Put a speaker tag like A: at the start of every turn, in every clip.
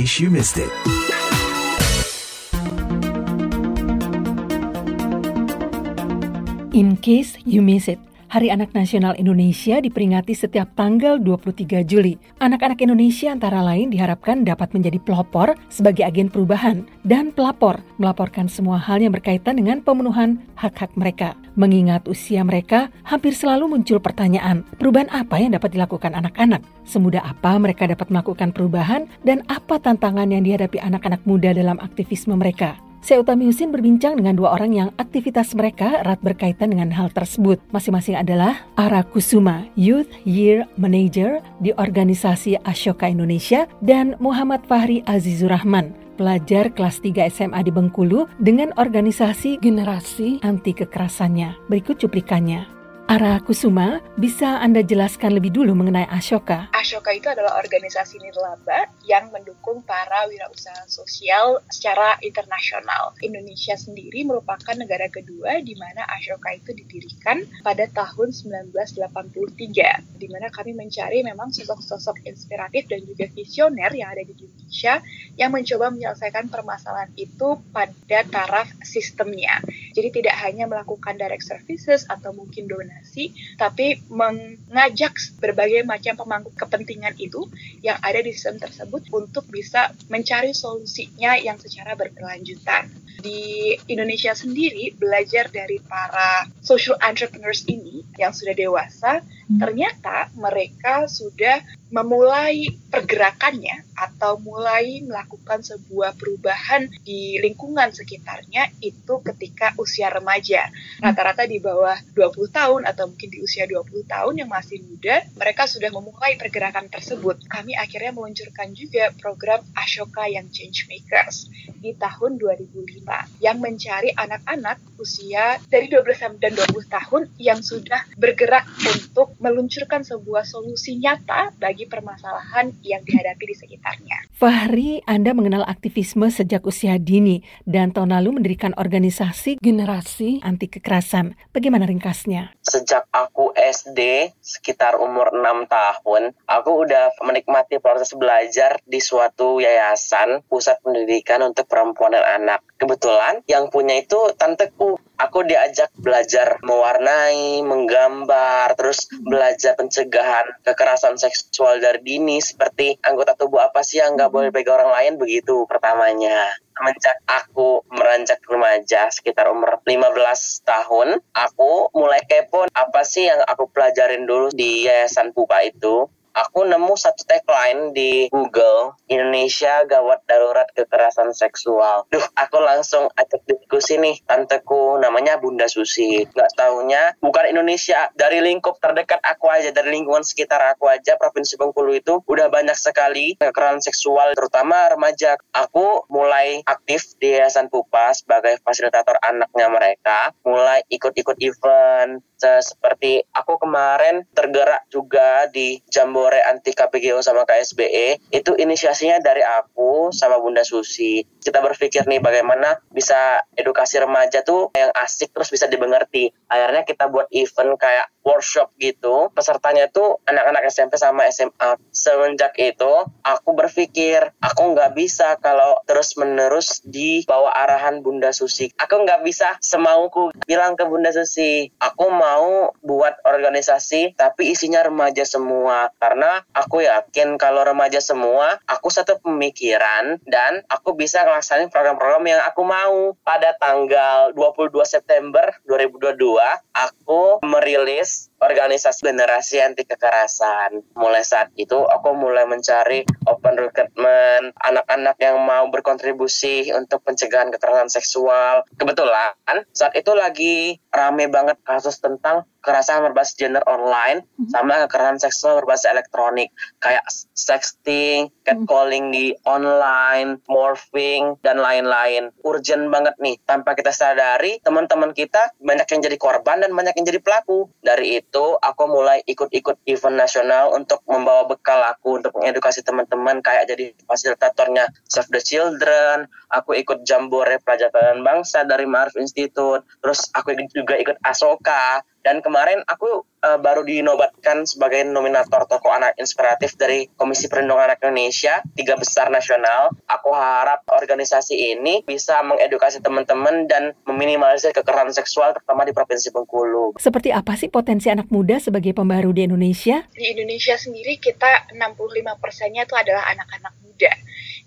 A: case you missed it.
B: In case you miss it, Hari Anak Nasional Indonesia diperingati setiap tanggal 23 Juli. Anak-anak Indonesia antara lain diharapkan dapat menjadi pelopor sebagai agen perubahan dan pelapor melaporkan semua hal yang berkaitan dengan pemenuhan hak-hak mereka. Mengingat usia mereka, hampir selalu muncul pertanyaan, perubahan apa yang dapat dilakukan anak-anak? Semudah apa mereka dapat melakukan perubahan dan apa tantangan yang dihadapi anak-anak muda dalam aktivisme mereka? Saya Utami Husin berbincang dengan dua orang yang aktivitas mereka erat berkaitan dengan hal tersebut. Masing-masing adalah Ara Kusuma, Youth Year Manager di organisasi Ashoka Indonesia, dan Muhammad Fahri Azizur Rahman, pelajar kelas 3 SMA di Bengkulu dengan organisasi generasi anti kekerasannya. Berikut cuplikannya. Ara Kusuma, bisa Anda jelaskan lebih dulu mengenai Ashoka?
C: Ashoka itu adalah organisasi nirlaba yang mendukung para wirausaha sosial secara internasional. Indonesia sendiri merupakan negara kedua di mana Ashoka itu didirikan pada tahun 1983, di mana kami mencari memang sosok-sosok inspiratif dan juga visioner yang ada di Indonesia yang mencoba menyelesaikan permasalahan itu pada taraf sistemnya. Jadi tidak hanya melakukan direct services atau mungkin donasi organisasi, tapi mengajak berbagai macam pemangku kepentingan itu yang ada di sistem tersebut untuk bisa mencari solusinya yang secara berkelanjutan. Di Indonesia sendiri, belajar dari para social entrepreneurs ini yang sudah dewasa. Ternyata mereka sudah memulai pergerakannya atau mulai melakukan sebuah perubahan di lingkungan sekitarnya itu ketika usia remaja. Rata-rata di bawah 20 tahun atau mungkin di usia 20 tahun yang masih muda, mereka sudah memulai pergerakan tersebut. Kami akhirnya meluncurkan juga program Ashoka yang Change Makers di tahun 2005 yang mencari anak-anak usia dari 12 dan 20 tahun yang sudah bergerak untuk meluncurkan sebuah solusi nyata bagi permasalahan yang dihadapi di sekitarnya.
B: Fahri, Anda mengenal aktivisme sejak usia dini dan tahun lalu mendirikan organisasi generasi anti kekerasan. Bagaimana ringkasnya?
D: Sejak aku SD, sekitar umur 6 tahun, aku udah menikmati proses belajar di suatu yayasan pusat pendidikan untuk perempuan dan anak. Kebetulan yang punya itu tanteku aku diajak belajar mewarnai, menggambar, terus belajar pencegahan kekerasan seksual dari dini seperti anggota tubuh apa sih yang nggak boleh pegang orang lain begitu pertamanya. Semenjak aku meranjak remaja sekitar umur 15 tahun, aku mulai kepo apa sih yang aku pelajarin dulu di Yayasan Pupa itu aku nemu satu tagline di Google Indonesia gawat darurat kekerasan seksual. Duh, aku langsung ajak diskusi nih tanteku namanya Bunda Susi. Gak taunya bukan Indonesia dari lingkup terdekat aku aja dari lingkungan sekitar aku aja Provinsi Bengkulu itu udah banyak sekali kekerasan seksual terutama remaja. Aku mulai aktif di Yayasan Pupa sebagai fasilitator anaknya mereka, mulai ikut-ikut event seperti aku kemarin tergerak juga di Jambore anti KPGO sama KSBE itu inisiasinya dari aku sama Bunda Susi. Kita berpikir nih bagaimana bisa edukasi remaja tuh yang asik terus bisa dimengerti. Akhirnya kita buat event kayak workshop gitu pesertanya tuh anak-anak SMP sama SMA semenjak itu aku berpikir aku nggak bisa kalau terus menerus di bawah arahan Bunda Susi. Aku nggak bisa semauku bilang ke Bunda Susi aku mau buat organisasi tapi isinya remaja semua. Karena aku yakin kalau remaja semua aku satu pemikiran dan aku bisa ngelaksanain program-program yang aku mau. Pada tanggal 22 September 2022 aku merilis this organisasi generasi anti kekerasan. Mulai saat itu aku mulai mencari open recruitment, anak-anak yang mau berkontribusi untuk pencegahan kekerasan seksual. Kebetulan saat itu lagi rame banget kasus tentang kekerasan berbasis gender online mm-hmm. sama kekerasan seksual berbasis elektronik kayak sexting, catcalling di online, morphing dan lain-lain. Urgent banget nih. Tanpa kita sadari, teman-teman kita banyak yang jadi korban dan banyak yang jadi pelaku. Dari itu, aku mulai ikut-ikut event nasional untuk membawa bekal aku untuk mengedukasi teman-teman kayak jadi fasilitatornya Save the Children, aku ikut Jambore Pelajaran Bangsa dari Marv Institute, terus aku juga ikut Asoka Dan kemarin aku uh, baru dinobatkan sebagai nominator toko anak inspiratif dari Komisi Perlindungan Anak Indonesia, tiga besar nasional. Aku harap organisasi ini bisa mengedukasi teman-teman dan meminimalisir kekerasan seksual terutama di Provinsi Bengkulu.
B: Seperti apa sih potensi anak muda sebagai pembaharu di Indonesia?
C: Di Indonesia sendiri kita 65 persennya itu adalah anak-anak muda.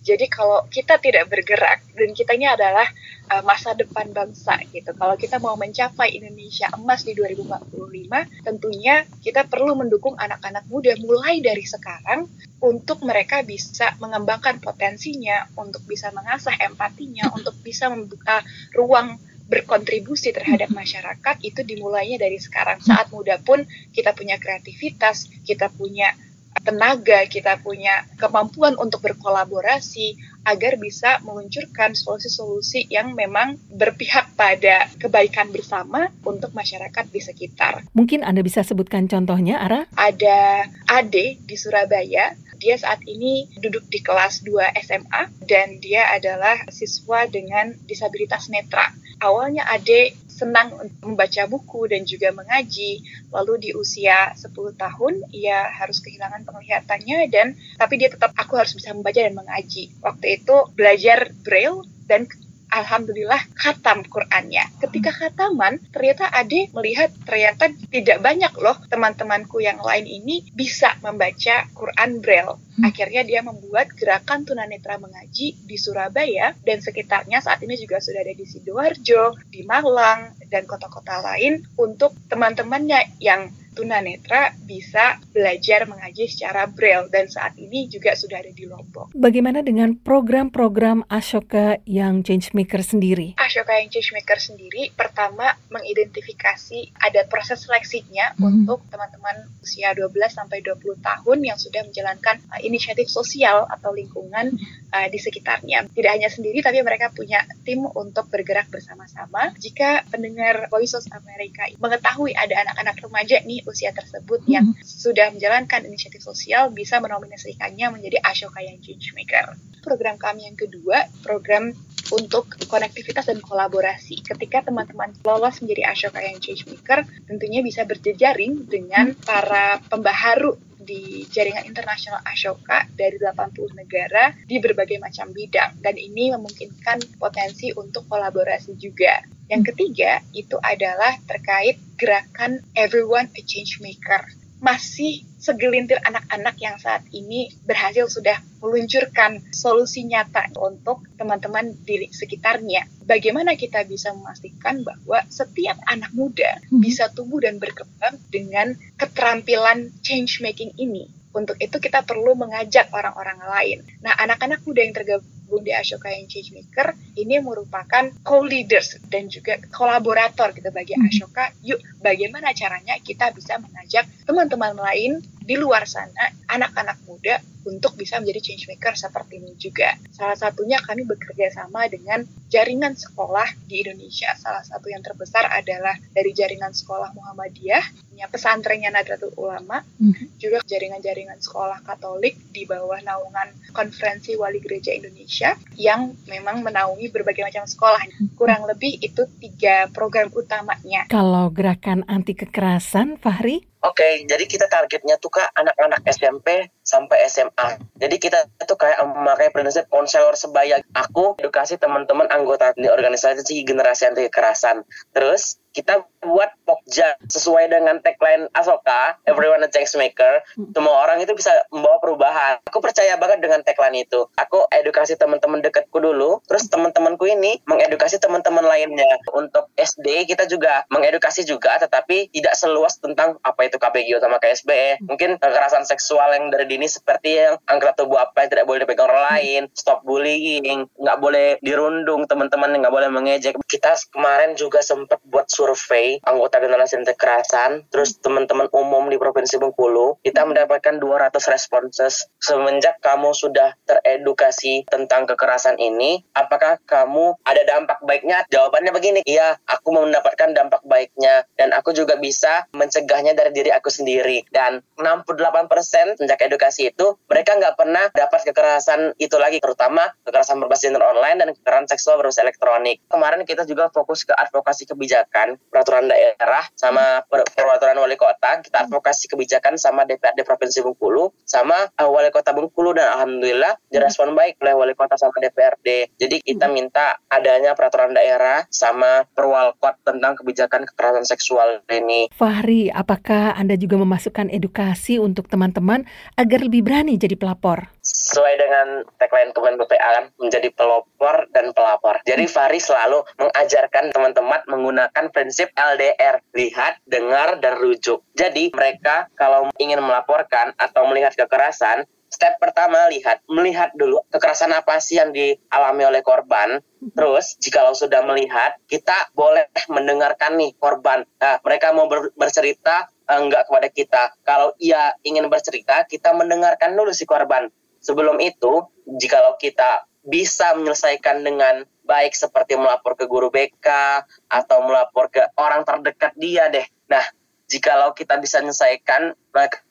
C: Jadi kalau kita tidak bergerak dan kita ini adalah uh, masa depan bangsa gitu. Kalau kita mau mencapai Indonesia emas di 2045, tentunya kita perlu mendukung anak-anak muda mulai dari sekarang untuk mereka bisa mengembangkan potensinya, untuk bisa mengasah empatinya, untuk bisa membuka ruang berkontribusi terhadap masyarakat itu dimulainya dari sekarang. Saat muda pun kita punya kreativitas, kita punya tenaga, kita punya kemampuan untuk berkolaborasi agar bisa meluncurkan solusi-solusi yang memang berpihak pada kebaikan bersama untuk masyarakat di sekitar.
B: Mungkin Anda bisa sebutkan contohnya, Ara?
C: Ada Ade di Surabaya. Dia saat ini duduk di kelas 2 SMA dan dia adalah siswa dengan disabilitas netra. Awalnya Ade senang membaca buku dan juga mengaji. Lalu di usia 10 tahun ia harus kehilangan penglihatannya dan tapi dia tetap aku harus bisa membaca dan mengaji. Waktu itu belajar braille dan alhamdulillah khatam Qurannya. Ketika khataman, ternyata Ade melihat ternyata tidak banyak loh teman-temanku yang lain ini bisa membaca Quran Braille. Hmm. Akhirnya dia membuat gerakan tunanetra mengaji di Surabaya dan sekitarnya saat ini juga sudah ada di Sidoarjo, di Malang, dan kota-kota lain untuk teman-temannya yang tunanetra bisa belajar mengaji secara braille dan saat ini juga sudah ada di Lombok.
B: Bagaimana dengan program-program Ashoka yang Changemaker sendiri?
C: Ashoka yang Changemaker sendiri pertama mengidentifikasi ada proses seleksinya hmm. untuk teman-teman usia 12 sampai 20 tahun yang sudah menjalankan uh, inisiatif sosial atau lingkungan uh, di sekitarnya. Tidak hanya sendiri tapi mereka punya tim untuk bergerak bersama-sama. Jika pendengar Voice of America mengetahui ada anak-anak remaja nih usia tersebut yang hmm. sudah menjalankan inisiatif sosial bisa menominasikannya menjadi Ashoka yang Changemaker. Program kami yang kedua, program untuk konektivitas dan kolaborasi. Ketika teman-teman lolos menjadi Ashoka yang Changemaker, tentunya bisa berjejaring dengan para pembaharu di jaringan internasional Ashoka dari 80 negara di berbagai macam bidang dan ini memungkinkan potensi untuk kolaborasi juga. Yang ketiga itu adalah terkait gerakan Everyone a Change Maker. Masih segelintir anak-anak yang saat ini berhasil sudah meluncurkan solusi nyata untuk teman-teman di sekitarnya. Bagaimana kita bisa memastikan bahwa setiap anak muda hmm. bisa tumbuh dan berkembang dengan keterampilan change making ini? Untuk itu kita perlu mengajak orang-orang lain. Nah, anak-anak muda yang tergabung di Ashoka yang Changemaker ini merupakan co-leaders dan juga kolaborator gitu bagi hmm. Ashoka. Yuk, bagaimana caranya kita bisa mengajak teman-teman lain di luar sana, anak-anak muda untuk bisa menjadi change maker seperti ini juga. Salah satunya kami bekerja sama dengan jaringan sekolah di Indonesia. Salah satu yang terbesar adalah dari jaringan sekolah Muhammadiyah, punya pesantrennya Nadratul Ulama, hmm. juga jaringan-jaringan sekolah Katolik di bawah naungan Konferensi Wali Gereja Indonesia yang memang menaungi berbagai macam sekolah. Kurang lebih itu tiga program utamanya.
B: Kalau gerakan anti kekerasan, Fahri,
D: Oke, okay, jadi kita targetnya tuh kak anak-anak SMP sampai SMA. Jadi kita tuh kayak memakai prinsip konselor sebaya. Aku edukasi teman-teman anggota di organisasi generasi anti kekerasan. Terus kita buat pokja sesuai dengan tagline Asoka, Everyone a Change Maker. Hmm. Semua orang itu bisa membawa perubahan. Aku percaya banget dengan tagline itu. Aku edukasi teman-teman dekatku dulu, terus teman-temanku ini mengedukasi teman-teman lainnya. Untuk SD kita juga mengedukasi juga, tetapi tidak seluas tentang apa itu KBGO sama KSBE. Hmm. Mungkin kekerasan seksual yang dari dini seperti yang angkat tubuh apa yang tidak boleh dipegang orang hmm. lain, stop bullying, nggak boleh dirundung teman-teman, nggak boleh mengejek. Kita kemarin juga sempat buat survei anggota generasi kekerasan, terus teman-teman umum di Provinsi Bengkulu, kita mendapatkan 200 responses semenjak kamu sudah teredukasi tentang kekerasan ini, apakah kamu ada dampak baiknya? Jawabannya begini, iya, aku mendapatkan dampak baiknya dan aku juga bisa mencegahnya dari diri aku sendiri. Dan 68% sejak edukasi itu, mereka nggak pernah dapat kekerasan itu lagi, terutama kekerasan berbasis online dan kekerasan seksual berbasis elektronik. Kemarin kita juga fokus ke advokasi kebijakan peraturan daerah sama peraturan wali kota. Kita advokasi kebijakan sama DPRD Provinsi Bengkulu sama uh, wali kota Bengkulu dan alhamdulillah direspon baik oleh wali kota sama DPRD jadi kita minta adanya peraturan daerah sama perwalkot tentang kebijakan kekerasan seksual ini.
B: Fahri apakah Anda juga memasukkan edukasi untuk teman-teman agar lebih berani jadi pelapor
D: sesuai dengan tagline Kemen BPA kan menjadi pelopor dan pelapor. Jadi Fahri selalu mengajarkan teman-teman menggunakan prinsip LDR, lihat, dengar, dan rujuk. Jadi mereka kalau ingin melaporkan atau melihat kekerasan, step pertama lihat, melihat dulu kekerasan apa sih yang dialami oleh korban. Terus jikalau sudah melihat, kita boleh mendengarkan nih korban. Nah, mereka mau ber bercerita enggak kepada kita. Kalau ia ingin bercerita, kita mendengarkan dulu si korban Sebelum itu, jikalau kita bisa menyelesaikan dengan baik seperti melapor ke guru BK atau melapor ke orang terdekat dia deh. Nah, jikalau kita bisa menyelesaikan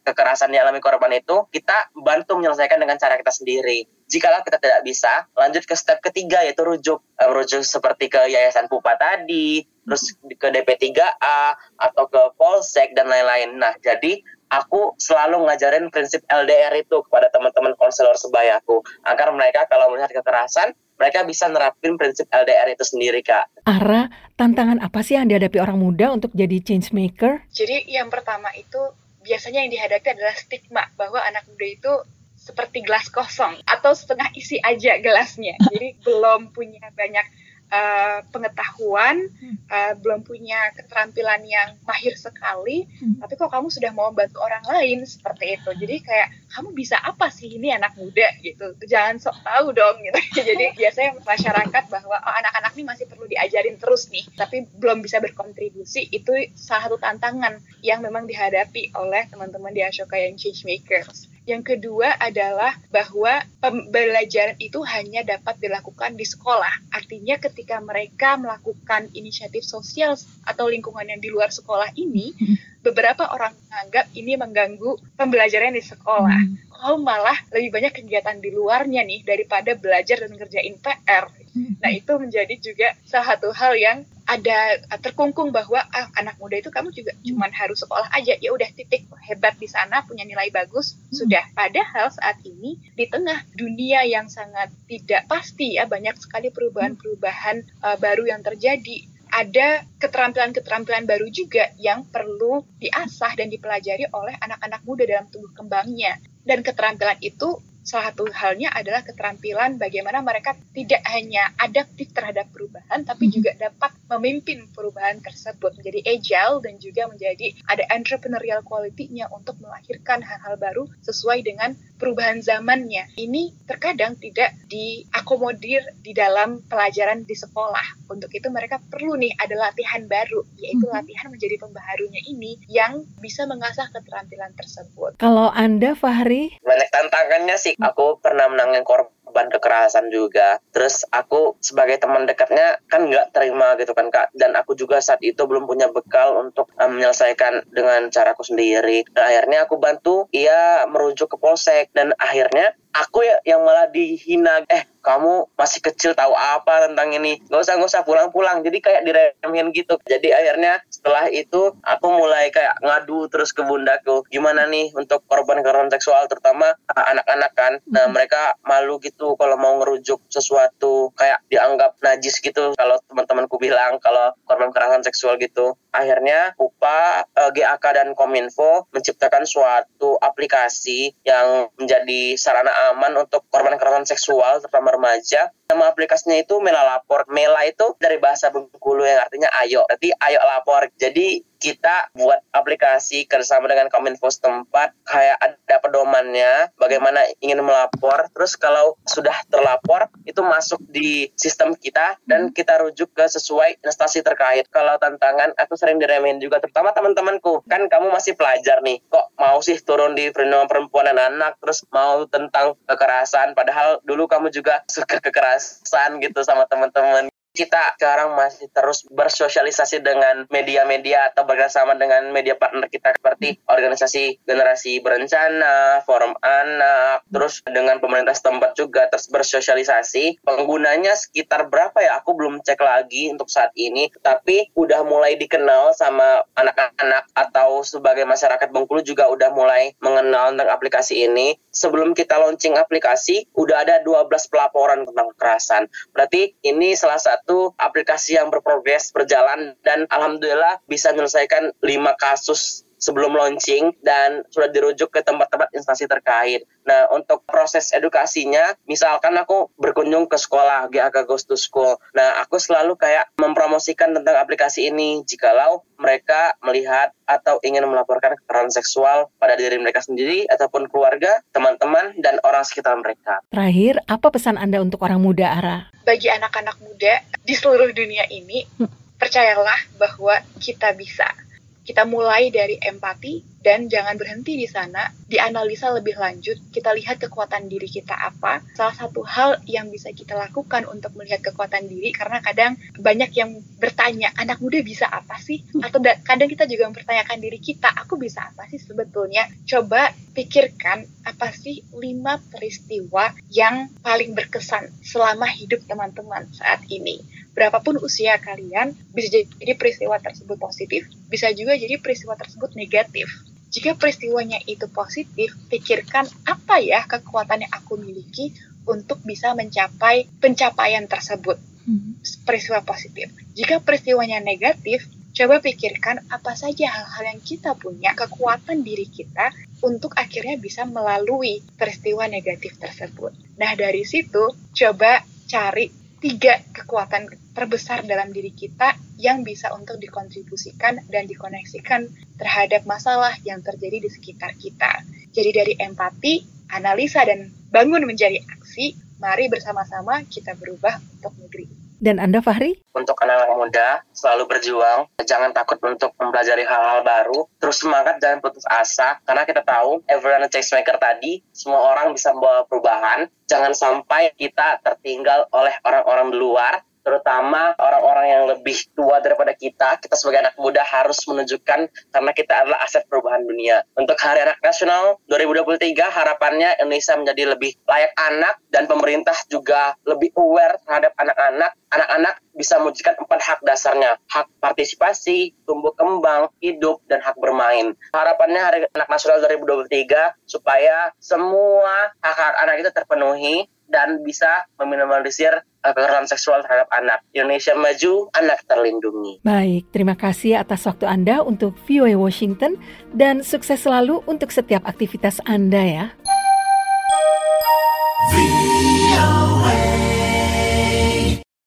D: kekerasan yang alami korban itu, kita bantu menyelesaikan dengan cara kita sendiri. Jikalau kita tidak bisa, lanjut ke step ketiga yaitu rujuk. Rujuk seperti ke Yayasan Pupa tadi, terus ke DP3A atau ke Polsek dan lain-lain. Nah, jadi aku selalu ngajarin prinsip LDR itu kepada teman-teman konselor sebayaku agar mereka kalau melihat kekerasan mereka bisa nerapin prinsip LDR itu sendiri kak.
B: Ara, tantangan apa sih yang dihadapi orang muda untuk jadi change maker?
C: Jadi yang pertama itu biasanya yang dihadapi adalah stigma bahwa anak muda itu seperti gelas kosong atau setengah isi aja gelasnya. Jadi belum punya banyak uh, pengetahuan, uh, belum punya keterampilan yang mahir sekali, hmm. tapi kok kamu sudah mau bantu orang lain seperti itu. Jadi kayak kamu bisa apa sih ini anak muda gitu? Jangan sok tahu dong gitu. Jadi biasanya masyarakat bahwa oh, anak-anak ini masih perlu diajarin terus nih, tapi belum bisa berkontribusi. Itu salah satu tantangan yang memang dihadapi oleh teman-teman di Ashoka yang change makers. Yang kedua adalah bahwa pembelajaran itu hanya dapat dilakukan di sekolah. Artinya ketika mereka melakukan inisiatif sosial atau lingkungan yang di luar sekolah ini, hmm. beberapa orang menganggap ini mengganggu pembelajaran di sekolah. Hmm. Oh malah lebih banyak kegiatan di luarnya nih daripada belajar dan ngerjain PR. Hmm. Nah itu menjadi juga salah satu hal yang ada uh, terkungkung bahwa ah, anak muda itu kamu juga hmm. cuman harus sekolah aja ya udah titik hebat di sana punya nilai bagus hmm. sudah padahal saat ini di tengah dunia yang sangat tidak pasti ya banyak sekali perubahan-perubahan uh, baru yang terjadi ada keterampilan-keterampilan baru juga yang perlu diasah dan dipelajari oleh anak-anak muda dalam tumbuh kembangnya dan keterampilan itu salah satu halnya adalah keterampilan bagaimana mereka tidak hanya adaptif terhadap perubahan, tapi hmm. juga dapat memimpin perubahan tersebut menjadi agile dan juga menjadi ada entrepreneurial quality-nya untuk melahirkan hal-hal baru sesuai dengan perubahan zamannya. Ini terkadang tidak diakomodir di dalam pelajaran di sekolah. Untuk itu mereka perlu nih ada latihan baru, yaitu hmm. latihan menjadi pembaharunya ini yang bisa mengasah keterampilan tersebut.
B: Kalau Anda, Fahri?
D: Banyak tantangannya sih aku pernah menangin korban kekerasan juga terus aku sebagai teman dekatnya kan nggak terima gitu kan kak dan aku juga saat itu belum punya bekal untuk um, menyelesaikan dengan caraku sendiri dan akhirnya aku bantu ia merujuk ke polsek dan akhirnya aku ya yang malah dihina. Eh kamu masih kecil tahu apa tentang ini? Nggak usah nggak usah pulang-pulang. Jadi kayak diremehin gitu. Jadi akhirnya setelah itu aku mulai kayak ngadu terus ke bundaku. Gimana nih untuk korban kekerasan seksual terutama uh, anak-anak kan? Nah hmm. mereka malu gitu kalau mau ngerujuk sesuatu kayak dianggap najis gitu. Kalau teman-temanku bilang kalau korban kekerasan seksual gitu. Akhirnya UPA, uh, GAK dan Kominfo menciptakan suatu aplikasi yang menjadi sarana aman untuk korban kekerasan seksual terutama remaja. Nama aplikasinya itu Mela Lapor. Mela itu dari bahasa Bengkulu yang artinya ayo. Berarti ayo lapor. Jadi kita buat aplikasi kerjasama dengan Kominfo setempat kayak ada pedomannya bagaimana ingin melapor. Terus kalau sudah terlapor itu masuk di sistem kita dan kita rujuk ke sesuai instansi terkait. Kalau tantangan aku sering diremehin juga terutama teman-temanku. Kan kamu masih pelajar nih kok mau sih turun di perlindungan perempuan dan anak terus mau tentang kekerasan? Padahal dulu kamu juga suka kekerasan gitu sama teman-teman kita sekarang masih terus bersosialisasi dengan media-media atau bekerjasama dengan media partner kita seperti organisasi generasi berencana, forum anak, terus dengan pemerintah setempat juga terus bersosialisasi. Penggunanya sekitar berapa ya? Aku belum cek lagi untuk saat ini, tapi udah mulai dikenal sama anak-anak atau sebagai masyarakat Bengkulu juga udah mulai mengenal tentang aplikasi ini. Sebelum kita launching aplikasi, udah ada 12 pelaporan tentang kekerasan. Berarti ini salah satu aplikasi yang berprogres, berjalan dan alhamdulillah bisa menyelesaikan 5 kasus sebelum launching dan sudah dirujuk ke tempat-tempat instansi terkait. Nah, untuk proses edukasinya, misalkan aku berkunjung ke sekolah, GAK Goes to School. Nah, aku selalu kayak mempromosikan tentang aplikasi ini jikalau mereka melihat atau ingin melaporkan kekerasan seksual pada diri mereka sendiri ataupun keluarga, teman-teman, dan orang sekitar mereka.
B: Terakhir, apa pesan Anda untuk orang muda, Ara?
C: Bagi anak-anak muda di seluruh dunia ini, hmm. percayalah bahwa kita bisa kita mulai dari empati dan jangan berhenti di sana, dianalisa lebih lanjut, kita lihat kekuatan diri kita apa. Salah satu hal yang bisa kita lakukan untuk melihat kekuatan diri, karena kadang banyak yang bertanya, anak muda bisa apa sih? Atau kadang kita juga mempertanyakan diri kita, aku bisa apa sih sebetulnya? Coba pikirkan apa sih lima peristiwa yang paling berkesan selama hidup teman-teman saat ini berapapun usia kalian, bisa jadi peristiwa tersebut positif, bisa juga jadi peristiwa tersebut negatif. Jika peristiwanya itu positif, pikirkan apa ya kekuatan yang aku miliki untuk bisa mencapai pencapaian tersebut. Hmm. Peristiwa positif. Jika peristiwanya negatif, coba pikirkan apa saja hal-hal yang kita punya, kekuatan diri kita untuk akhirnya bisa melalui peristiwa negatif tersebut. Nah, dari situ coba cari tiga kekuatan terbesar dalam diri kita yang bisa untuk dikontribusikan dan dikoneksikan terhadap masalah yang terjadi di sekitar kita. Jadi dari empati, analisa, dan bangun menjadi aksi, mari bersama-sama kita berubah untuk negeri.
B: Dan Anda Fahri?
D: Untuk anak-anak muda, selalu berjuang, jangan takut untuk mempelajari hal-hal baru, terus semangat, jangan putus asa, karena kita tahu, everyone a maker tadi, semua orang bisa membawa perubahan, jangan sampai kita tertinggal oleh orang-orang di luar, terutama orang-orang yang lebih tua daripada kita, kita sebagai anak muda harus menunjukkan karena kita adalah aset perubahan dunia. Untuk Hari Anak Nasional 2023 harapannya Indonesia menjadi lebih layak anak dan pemerintah juga lebih aware terhadap anak-anak. Anak-anak bisa mewujudkan empat hak dasarnya, hak partisipasi, tumbuh kembang, hidup, dan hak bermain. Harapannya Hari Anak Nasional 2023 supaya semua hak-hak anak itu terpenuhi dan bisa meminimalisir kekerasan seksual terhadap anak. Indonesia maju, anak terlindungi.
B: Baik, terima kasih atas waktu Anda untuk VOA Washington dan sukses selalu untuk setiap aktivitas Anda ya.